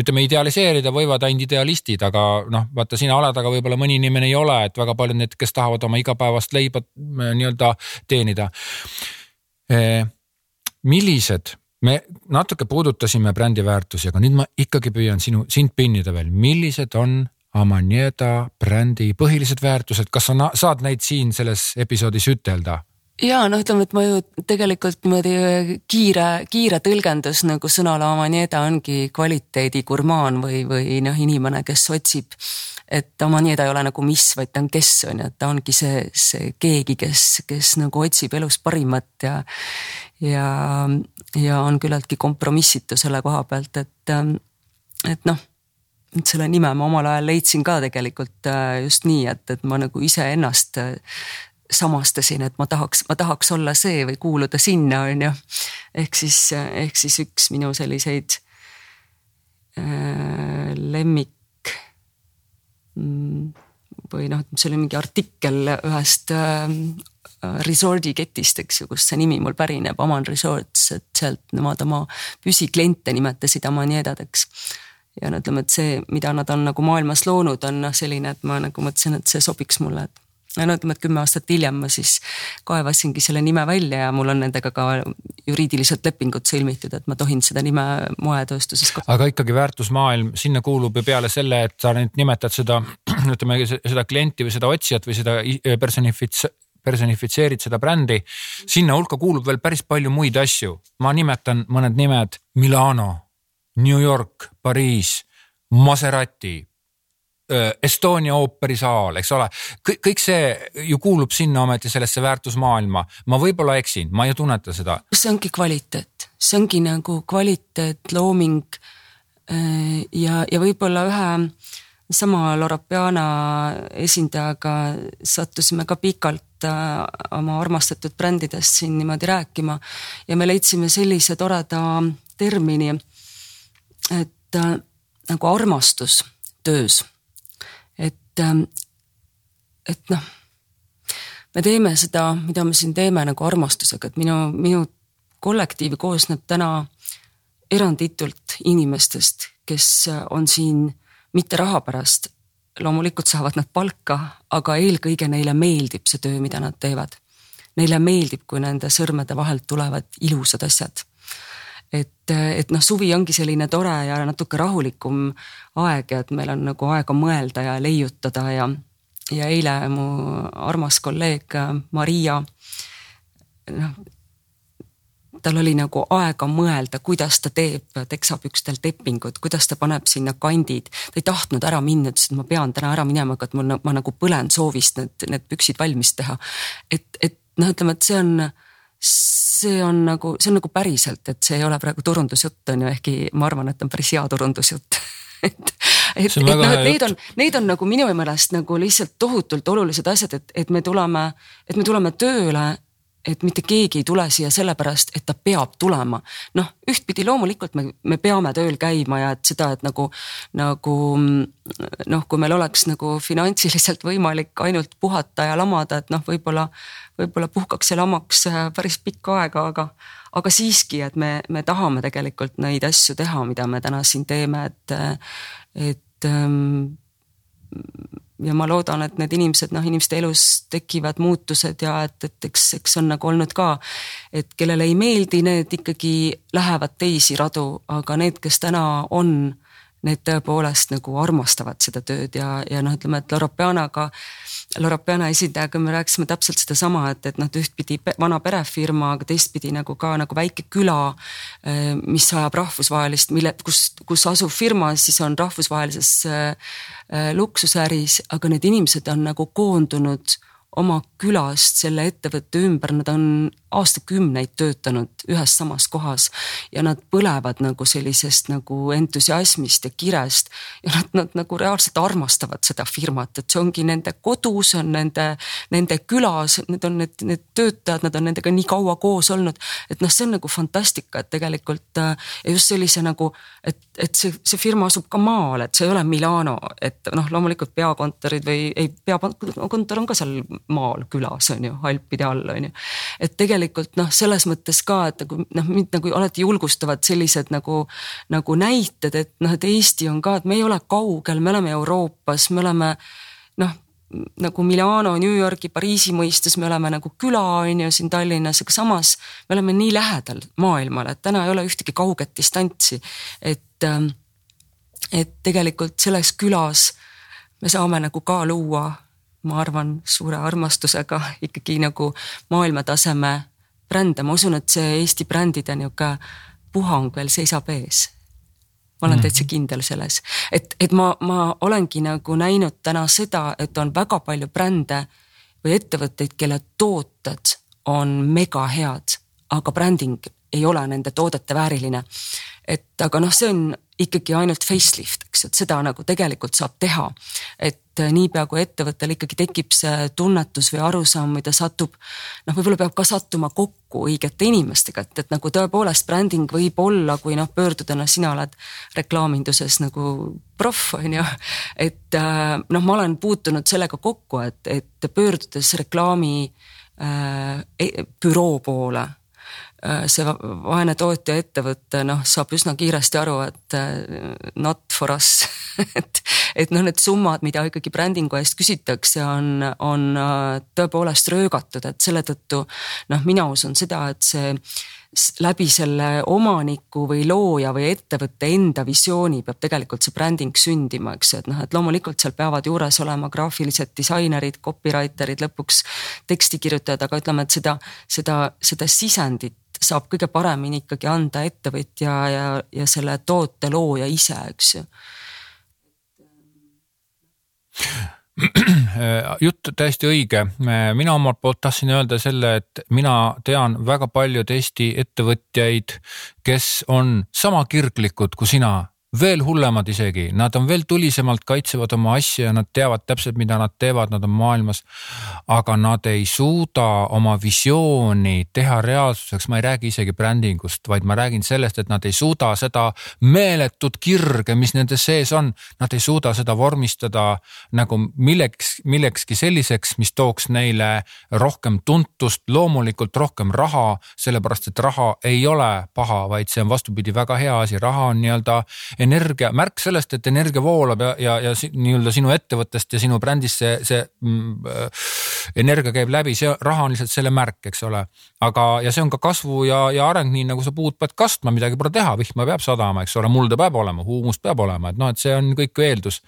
ütleme, idealiseerida võivad ainult idealistid, aga noh, vaata sina oled, aga võib-olla mõni inimene ei ole, et väga paljud need, kes tahavad oma igapäevast leiba nii-öelda teenida. millised me natuke puudutasime brändi väärtusi, aga nüüd ma ikkagi püüan sinu, sind pinnida veel, millised on Amanieda brändi põhilised väärtused, kas sa saad neid siin selles episoodis ütelda? ja noh, ütleme, et ma ju tegelikult niimoodi kiire, kiire tõlgendus nagu sõnale Amanieda ongi kvaliteedi gurmaan või, või noh, inimene, kes otsib et Amanieda ei ole nagu mis, vaid ta on kes on ju, et ta ongi see, see keegi, kes, kes nagu otsib elus parimat ja. ja, ja on küllaltki kompromissitu selle koha pealt, et, et noh selle nime ma omal ajal leidsin ka tegelikult äh, just nii, et, et ma nagu iseennast äh, samastasin, et ma tahaks, ma tahaks olla see või kuuluda sinna, on ju. ehk siis, ehk siis üks minu selliseid äh, lemmik Mm, või noh, see oli mingi artikkel ühest äh, resort'i ketist, eks ju, kust see nimi mul pärineb, Aman Resorts, et sealt nemad oma püsikliente nimetasid amaniedadeks. ja no ütleme, et see, mida nad on nagu maailmas loonud, on noh, selline, et ma nagu mõtlesin, et see sobiks mulle, et no ütleme, et kümme aastat hiljem ma siis kaevasingi selle nime välja ja mul on nendega ka juriidiliselt lepingud sõlmitud, et ma tohin seda nime moetööstuses kasutada. aga ikkagi väärtusmaailm, sinna kuulub ju peale selle, et sa nüüd nimetad seda, ütleme seda klienti või seda otsijat või seda personifits-, personifitseerid seda brändi. sinna hulka kuulub veel päris palju muid asju, ma nimetan mõned nimed Milano, New York, Pariis, Maserati, Estonia ooperisaal, eks ole, kõik, kõik see ju kuulub sinna ometi sellesse väärtusmaailma. ma võib-olla eksin, ma ei tunneta seda. see ongi kvaliteet, see ongi nagu kvaliteet, looming äh, ja, ja võib-olla ühe sama Loropeana esindajaga sattusime ka pikalt äh, oma armastatud brändidest siin niimoodi rääkima ja me leidsime sellise toreda termini, et nagu armastus töös et, ähm, et noh, me teeme seda, mida me siin teeme nagu armastusega, et minu, minu kollektiiv koosneb täna eranditult inimestest, kes on siin mitte raha pärast, loomulikult saavad nad palka, aga eelkõige neile meeldib see töö, mida nad teevad. Neile meeldib, kui nende sõrmede vahelt tulevad ilusad asjad et, et noh, suvi ongi selline tore ja natuke rahulikum aeg ja et meil on nagu aega mõelda ja leiutada ja, ja eile mu armas kolleeg Maria, noh, tal oli nagu aega mõelda, kuidas ta teeb teksapükstel tepingud, kuidas ta paneb sinna kandid. ta ei tahtnud ära minna, ütles, et ma pean täna ära minema, aga et mul, ma nagu põlen soovist need, need püksid valmis teha. et, et noh, ütleme, et see on, see on nagu, see on nagu päriselt, et see ei ole praegu turundusjutt on ju, ehkki ma arvan, et on päris hea turundusjutt. Et, et, et noh, et need on, need on nagu minu meelest nagu lihtsalt tohutult olulised asjad, et, et me tuleme, et me tuleme tööle et mitte keegi ei tule siia sellepärast, et ta peab tulema. noh, ühtpidi loomulikult me, me peame tööl käima ja et seda, et nagu, nagu noh, kui meil oleks nagu finantsiliselt võimalik ainult puhata ja lamada, et noh, võib-olla, võib-olla puhkaks ja lamaks äh, päris pikka aega, aga, aga siiski, et me, me tahame tegelikult neid asju teha, mida me täna siin teeme, et, et ähm, ja ma loodan, et need inimesed, noh, inimeste elus tekivad muutused ja et, et eks, eks on nagu olnud ka, et kellele ei meeldi, need ikkagi lähevad teisi radu, aga need, kes täna on, need tõepoolest nagu armastavad seda tööd ja, ja noh, ütleme, et Loropeanaga Loropeana esindajaga me rääkisime täpselt sedasama, et, et noh, ühtpidi vana perefirma, aga teistpidi nagu ka nagu väike küla, eh, mis ajab rahvusvahelist, mille, kus, kus asuv firma siis on rahvusvahelises äh, luksusäris, aga need inimesed on nagu koondunud oma külast selle ettevõtte ümber, nad on aastakümneid töötanud ühes samas kohas ja nad põlevad nagu sellisest nagu entusiasmist ja kirest ja nad, nad nagu reaalselt armastavad seda firmat, et see ongi nende kodu, see on nende, nende külas, need on need, need töötajad, nad on nendega nii kaua koos olnud, et noh, see on nagu fantastika, et tegelikult äh, ja just sellise nagu, et, et see, see firma asub ka maal, et see ei ole Milano, et noh, loomulikult peakontorid või ei, peakontor on ka seal maal külas on ju, Alpide all on ju. et tegelikult noh, selles mõttes ka, et nagu noh, mind nagu alati julgustavad sellised nagu, nagu näited, et noh, et Eesti on ka, et me ei ole kaugel, me oleme Euroopas, me oleme noh nagu Milano, New Yorgi, Pariisi mõistes me oleme nagu küla, on ju, siin Tallinnas, aga samas me oleme nii lähedal maailmale, et täna ei ole ühtegi kauget distantsi. et, ähm, et tegelikult selles külas me saame nagu ka luua ma arvan, suure armastusega ikkagi nagu maailmataseme brände, ma usun, et see Eesti brändide nihuke puhang veel seisab ees. ma olen mm. täitsa kindel selles, et, et ma, ma olengi nagu näinud täna seda, et on väga palju brände või ettevõtteid, kelle tooted on mega head, aga bränding ei ole nende toodete vääriline. et aga noh, see on ikkagi ainult facelift, eks, et seda nagu tegelikult saab teha. et niipea kui ettevõttel ikkagi tekib see tunnetus või arusaam või ta satub, noh, võib-olla peab ka sattuma kokku õigete inimestega, et, et nagu tõepoolest bränding võib olla, kui noh, pöörduda, noh, sina oled reklaaminduses nagu proff, on ju. et noh, ma olen puutunud sellega kokku, et, et pöördudes reklaami äh, büroo poole see vaene tootja ettevõte noh, saab üsna kiiresti aru, et äh, not for us et, et noh, need summad, mida ikkagi brändingu eest küsitakse, on, on äh, tõepoolest röögatud, et selle tõttu noh, mina usun seda, et see läbi selle omaniku või looja või ettevõtte enda visiooni peab tegelikult see bränding sündima, eks ju, et noh, et loomulikult seal peavad juures olema graafilised disainerid, copywriter'id, lõpuks tekstikirjutajad, aga ütleme, et seda, seda, seda sisendit saab kõige paremini ikkagi anda ettevõtja ja, ja selle toote looja ise, eks ju. jutt täiesti õige, mina omalt poolt tahtsin öelda selle, et mina tean väga paljud Eesti ettevõtjaid, kes on sama kirglikud kui sina veel hullemad isegi, nad on veel tulisemalt kaitsevad oma asja ja nad teavad täpselt, mida nad teevad, nad on maailmas. aga nad ei suuda oma visiooni teha reaalsuseks, ma ei räägi isegi brändingust, vaid ma räägin sellest, et nad ei suuda seda meeletut kirge, mis nende sees on, nad ei suuda seda vormistada nagu milleks, millekski selliseks, mis tooks neile rohkem tuntust, loomulikult rohkem raha, sellepärast et raha ei ole paha, vaid see on vastupidi väga hea asi, raha on nii-öelda energia, märk sellest, et energia voolab ja, ja, ja nii-öelda sinu ettevõttest ja sinu brändist see, see mm, äh, energia käib läbi, see raha on lihtsalt selle märk, eks ole. aga, ja see on ka kasvu ja, ja areng, nii nagu sa puud pead kastma, midagi pole teha, vihma peab sadama, eks ole, mulda peab olema, huumust peab olema, et noh, et see on kõik eeldus.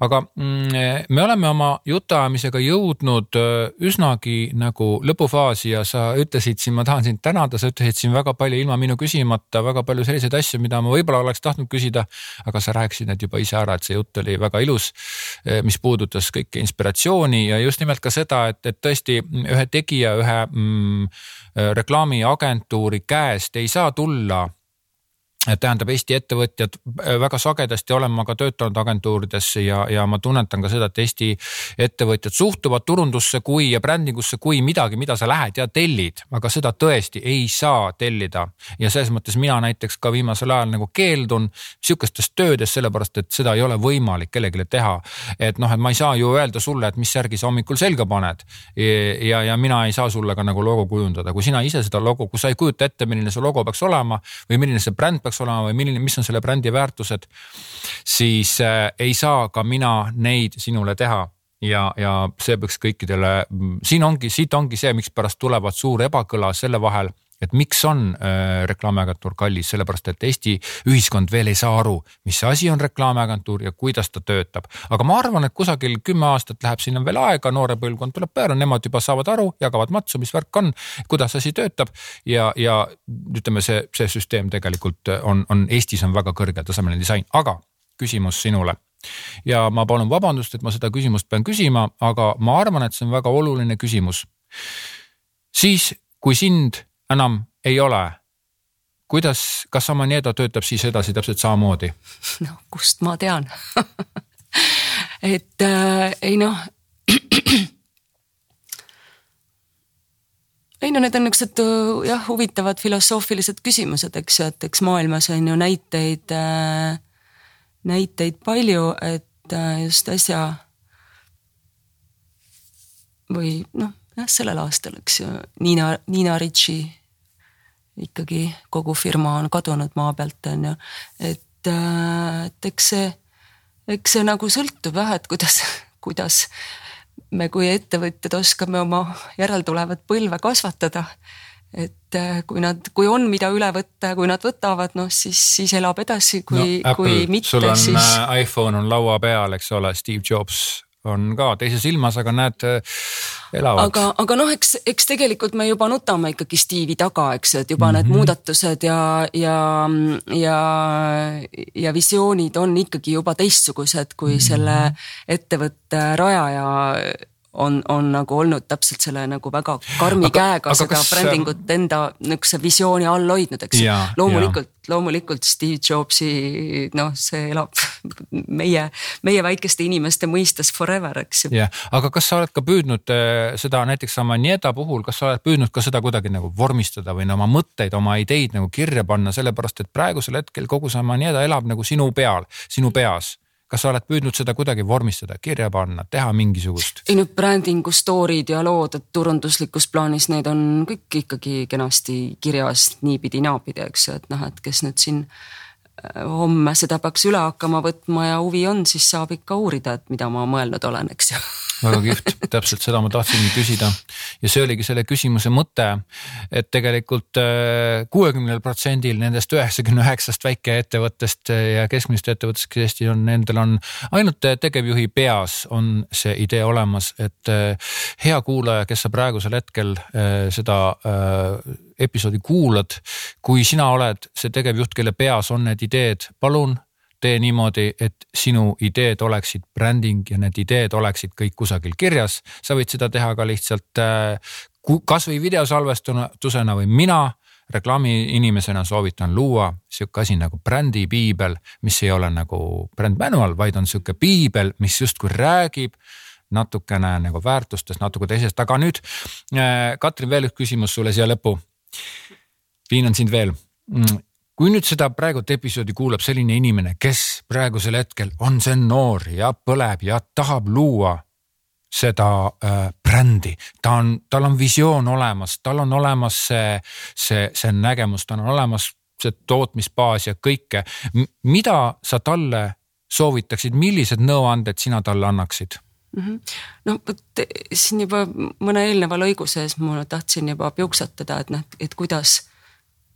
aga mm, me oleme oma jutuajamisega jõudnud äh, üsnagi nagu lõpufaasi ja sa ütlesid siin, ma tahan sind tänada, sa ütlesid siin väga palju ilma minu küsimata väga palju selliseid asju, mida ma võib-olla oleks tahtnud küsida küsida. aga sa rääkisid need juba ise ära, et see jutt oli väga ilus, mis puudutas kõike inspiratsiooni ja just nimelt ka seda, et, et tõesti ühe tegija, ühe mm, reklaamiagentuuri käest ei saa tulla tähendab Eesti ettevõtjad, äh, väga sagedasti olen ma ka töötanud agentuurides ja, ja ma tunnetan ka seda, et Eesti ettevõtjad suhtuvad turundusse kui ja brändingusse kui midagi, mida sa lähed ja tellid, aga seda tõesti ei saa tellida. ja selles mõttes mina näiteks ka viimasel ajal nagu keeldun sihukestest töödest, sellepärast et seda ei ole võimalik kellelegi teha. et noh, et ma ei saa ju öelda sulle, et mis särgi sa hommikul selga paned ja, ja mina ei saa sulle ka nagu logo kujundada, kui sina ise seda logo, kui sa ei kujuta ette, milline see logo peaks olema või milline see bränd peaks peaks olema või milline, mis on selle brändi väärtused, siis äh, ei saa ka mina neid sinule teha. Ja, ja see peaks kõikidele, siin ongi, siit ongi see, mikspärast tulevad suur ebakõla selle vahel et miks on äh, reklaamiagentuur kallis, sellepärast et Eesti ühiskond veel ei saa aru, mis asi on reklaamiagentuur ja kuidas ta töötab. aga ma arvan, et kusagil kümme aastat läheb sinna veel aega, noore põlvkond tuleb peale, nemad juba saavad aru, jagavad matsu, mis värk on, kuidas asi töötab ja, ja ütleme, see, see süsteem tegelikult on, on Eestis on väga kõrgetasemeline disain, aga küsimus sinule ja ma palun vabandust, et ma seda küsimust pean küsima, aga ma arvan, et see on väga oluline küsimus. siis, kui sind enam ei ole. kuidas, kas Amaniedo töötab siis edasi täpselt samamoodi? no kust ma tean et äh, ei noh ei no need on niisugused jah, huvitavad filosoofilised küsimused, eks ju, et eks maailmas on ju näiteid äh,, näiteid palju, et äh, just äsja või noh, jah, sellel aastal, eks ju, Niina, Niina Ritši ikkagi kogu firma on kadunud maa pealt, on ju. et, äh, et eks see, eks see nagu sõltub jah, et kuidas, kuidas me kui ettevõtjad oskame oma järeltulevat põlve kasvatada. et äh, kui nad, kui on, mida üle võtta ja kui nad võtavad, noh siis, siis elab edasi, kui no,, kui mitte, siis. Äh, iPhone on laua peal, eks ole, Steve Jobs on ka teises ilmas, aga näed, elavad. aga, aga noh, eks, eks tegelikult me juba nutame ikkagi Steve'i taga, eks ju, et juba mm -hmm. need mhm. muudatused ja, ja, ja, ja visioonid on ikkagi juba teistsugused, kui mm -hmm. selle ettevõtte rajaja on, on nagu olnud täpselt selle nagu väga karmi aga, käega aga seda kas... brändingut enda niisuguse visiooni all hoidnud, eks. Loomulikult, loomulikult Steve Jobsi noh, see elab meie, meie väikeste inimeste mõistes forever, eks ju. jah, aga kas sa oled ka püüdnud äh, seda näiteks Amanieda puhul, kas sa oled püüdnud ka seda kuidagi nagu vormistada või no oma mõtteid, oma ideid nagu kirja panna, sellepärast et praegusel hetkel kogu see Amanieda elab nagu sinu peal, sinu peas kas sa oled püüdnud seda kuidagi vormistada, kirja panna, teha mingisugust? ei no brändingu story'd ja lood, et turunduslikus plaanis need on kõik ikkagi kenasti kirjas niipidi-naapidi, eks ju, et noh, et kes nüüd siin äh, homme seda peaks üle hakkama võtma ja huvi on, siis saab ikka uurida, et mida ma mõelnud olen, eks ju väga kihvt, täpselt seda ma tahtsingi küsida. ja see oligi selle küsimuse mõte, et tegelikult äh, kuuekümnel protsendil nendest üheksakümne üheksast väikeettevõttest ja keskmisest ettevõttest, kes Eestis on, nendel on ainult tegevjuhi peas on see idee olemas, et äh, hea kuulaja, kes sa praegusel hetkel äh, seda episoodi kuulad, kui sina oled see tegevjuht, kelle peas on need ideed, palun tee niimoodi, et sinu ideed oleksid bränding ja need ideed oleksid kõik kusagil kirjas. sa võid seda teha ka lihtsalt äh, kasvõi videosalvestusena või mina reklaamiinimesena soovitan luua sihuke asi nagu brändipiibel, mis ei ole nagu brand manual, vaid on sihuke piibel, mis justkui räägib natukene nagu väärtustest, natuke teisest, aga nüüd äh, Katrin, veel üks küsimus sulle siia lõppu. piinan sind veel mm, kui nüüd seda praegult episoodi kuulab selline inimene, kes praegusel hetkel on see noor ja põleb ja tahab luua seda äh, brändi, ta on, tal on visioon olemas, tal on olemas see, see, see nägemus, tal on olemas see tootmisbaas ja kõike. mida sa talle soovitaksid, millised nõuanded sina talle annaksid? mm. -hmm. no vot siin juba mõne eelneva lõigu sees ma tahtsin juba piuksatada, et noh, et kuidas,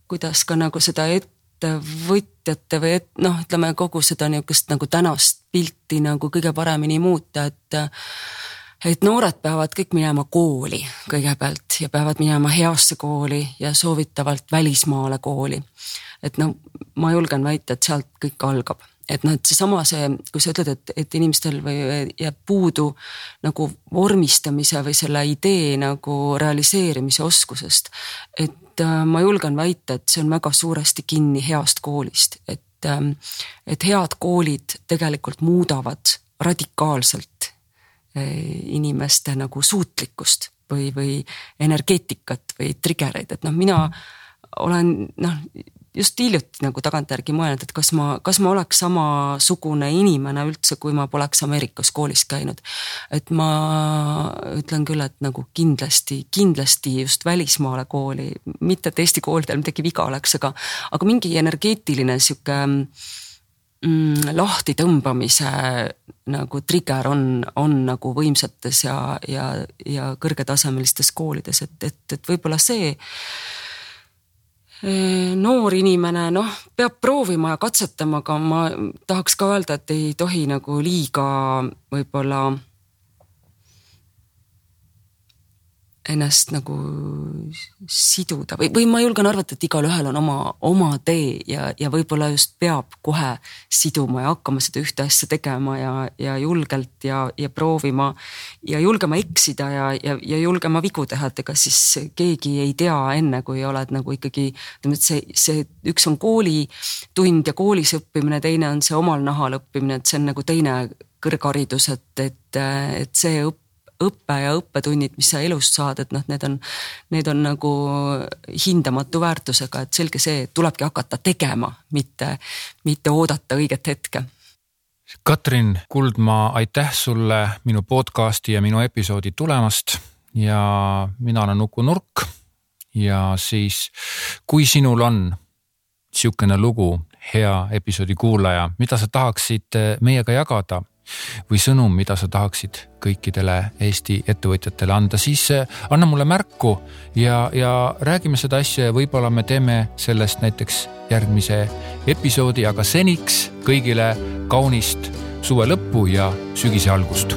kuidas ka nagu seda et, ettevõtjate või et noh, ütleme kogu seda niisugust nagu tänast pilti nagu kõige paremini muuta, et et noored peavad kõik minema kooli kõigepealt ja peavad minema heasse kooli ja soovitavalt välismaale kooli. et no ma julgen väita, et sealt kõik algab et noh, et seesama see, kui sa ütled, et, et inimestel või jääb puudu nagu vormistamise või selle idee nagu realiseerimise oskusest. et äh, ma julgen väita, et see on väga suuresti kinni heast koolist, et, ähm, et head koolid tegelikult muudavad radikaalselt äh, inimeste nagu suutlikkust või, või energeetikat või trigger'eid, et noh, mina olen noh, just hiljuti nagu tagantjärgi mõelnud, et kas ma, kas ma oleks samasugune inimene üldse, kui ma poleks Ameerikas koolis käinud. et ma ütlen küll, et nagu kindlasti, kindlasti just välismaale kooli, mitte et Eesti koolidel midagi viga oleks, aga, aga mingi energeetiline sihuke mm, lahti tõmbamise nagu trigger on, on nagu võimsates ja, ja, ja kõrgetasemelistes koolides, et, et, et võib-olla see noor inimene noh, peab proovima ja katsetama, aga ma tahaks ka öelda, et ei tohi nagu liiga võib-olla ennast nagu siduda või, või ma julgen arvata, et igalühel on oma, oma tee ja, ja võib-olla just peab kohe siduma ja hakkama seda ühte asja tegema ja, ja julgelt ja, ja proovima ja julgema eksida ja, ja, ja julgema vigu teha, et ega siis keegi ei tea enne, kui oled nagu ikkagi ütleme, et see, see üks on koolitund ja koolis õppimine, teine on see omal nahal õppimine, et see on nagu teine kõrgharidus, et, et, et see õpp õpe ja õppetunnid, mis sa elust saad, et noh, need on, need on nagu hindamatu väärtusega, et selge see, tulebki hakata tegema, mitte, mitte oodata õiget hetke. Katrin Kuldmaa, aitäh sulle minu podcast'i ja minu episoodi tulemast ja mina olen Uku Nurk ja siis, kui sinul on sihukene lugu, hea episoodi kuulaja, mida sa tahaksid meiega jagada või sõnum, mida sa tahaksid kõikidele Eesti ettevõtjatele anda, siis eh, anna mulle märku ja, ja räägime seda asja ja võib-olla me teeme sellest näiteks järgmise episoodi, aga seniks kõigile kaunist suve lõppu ja sügise algust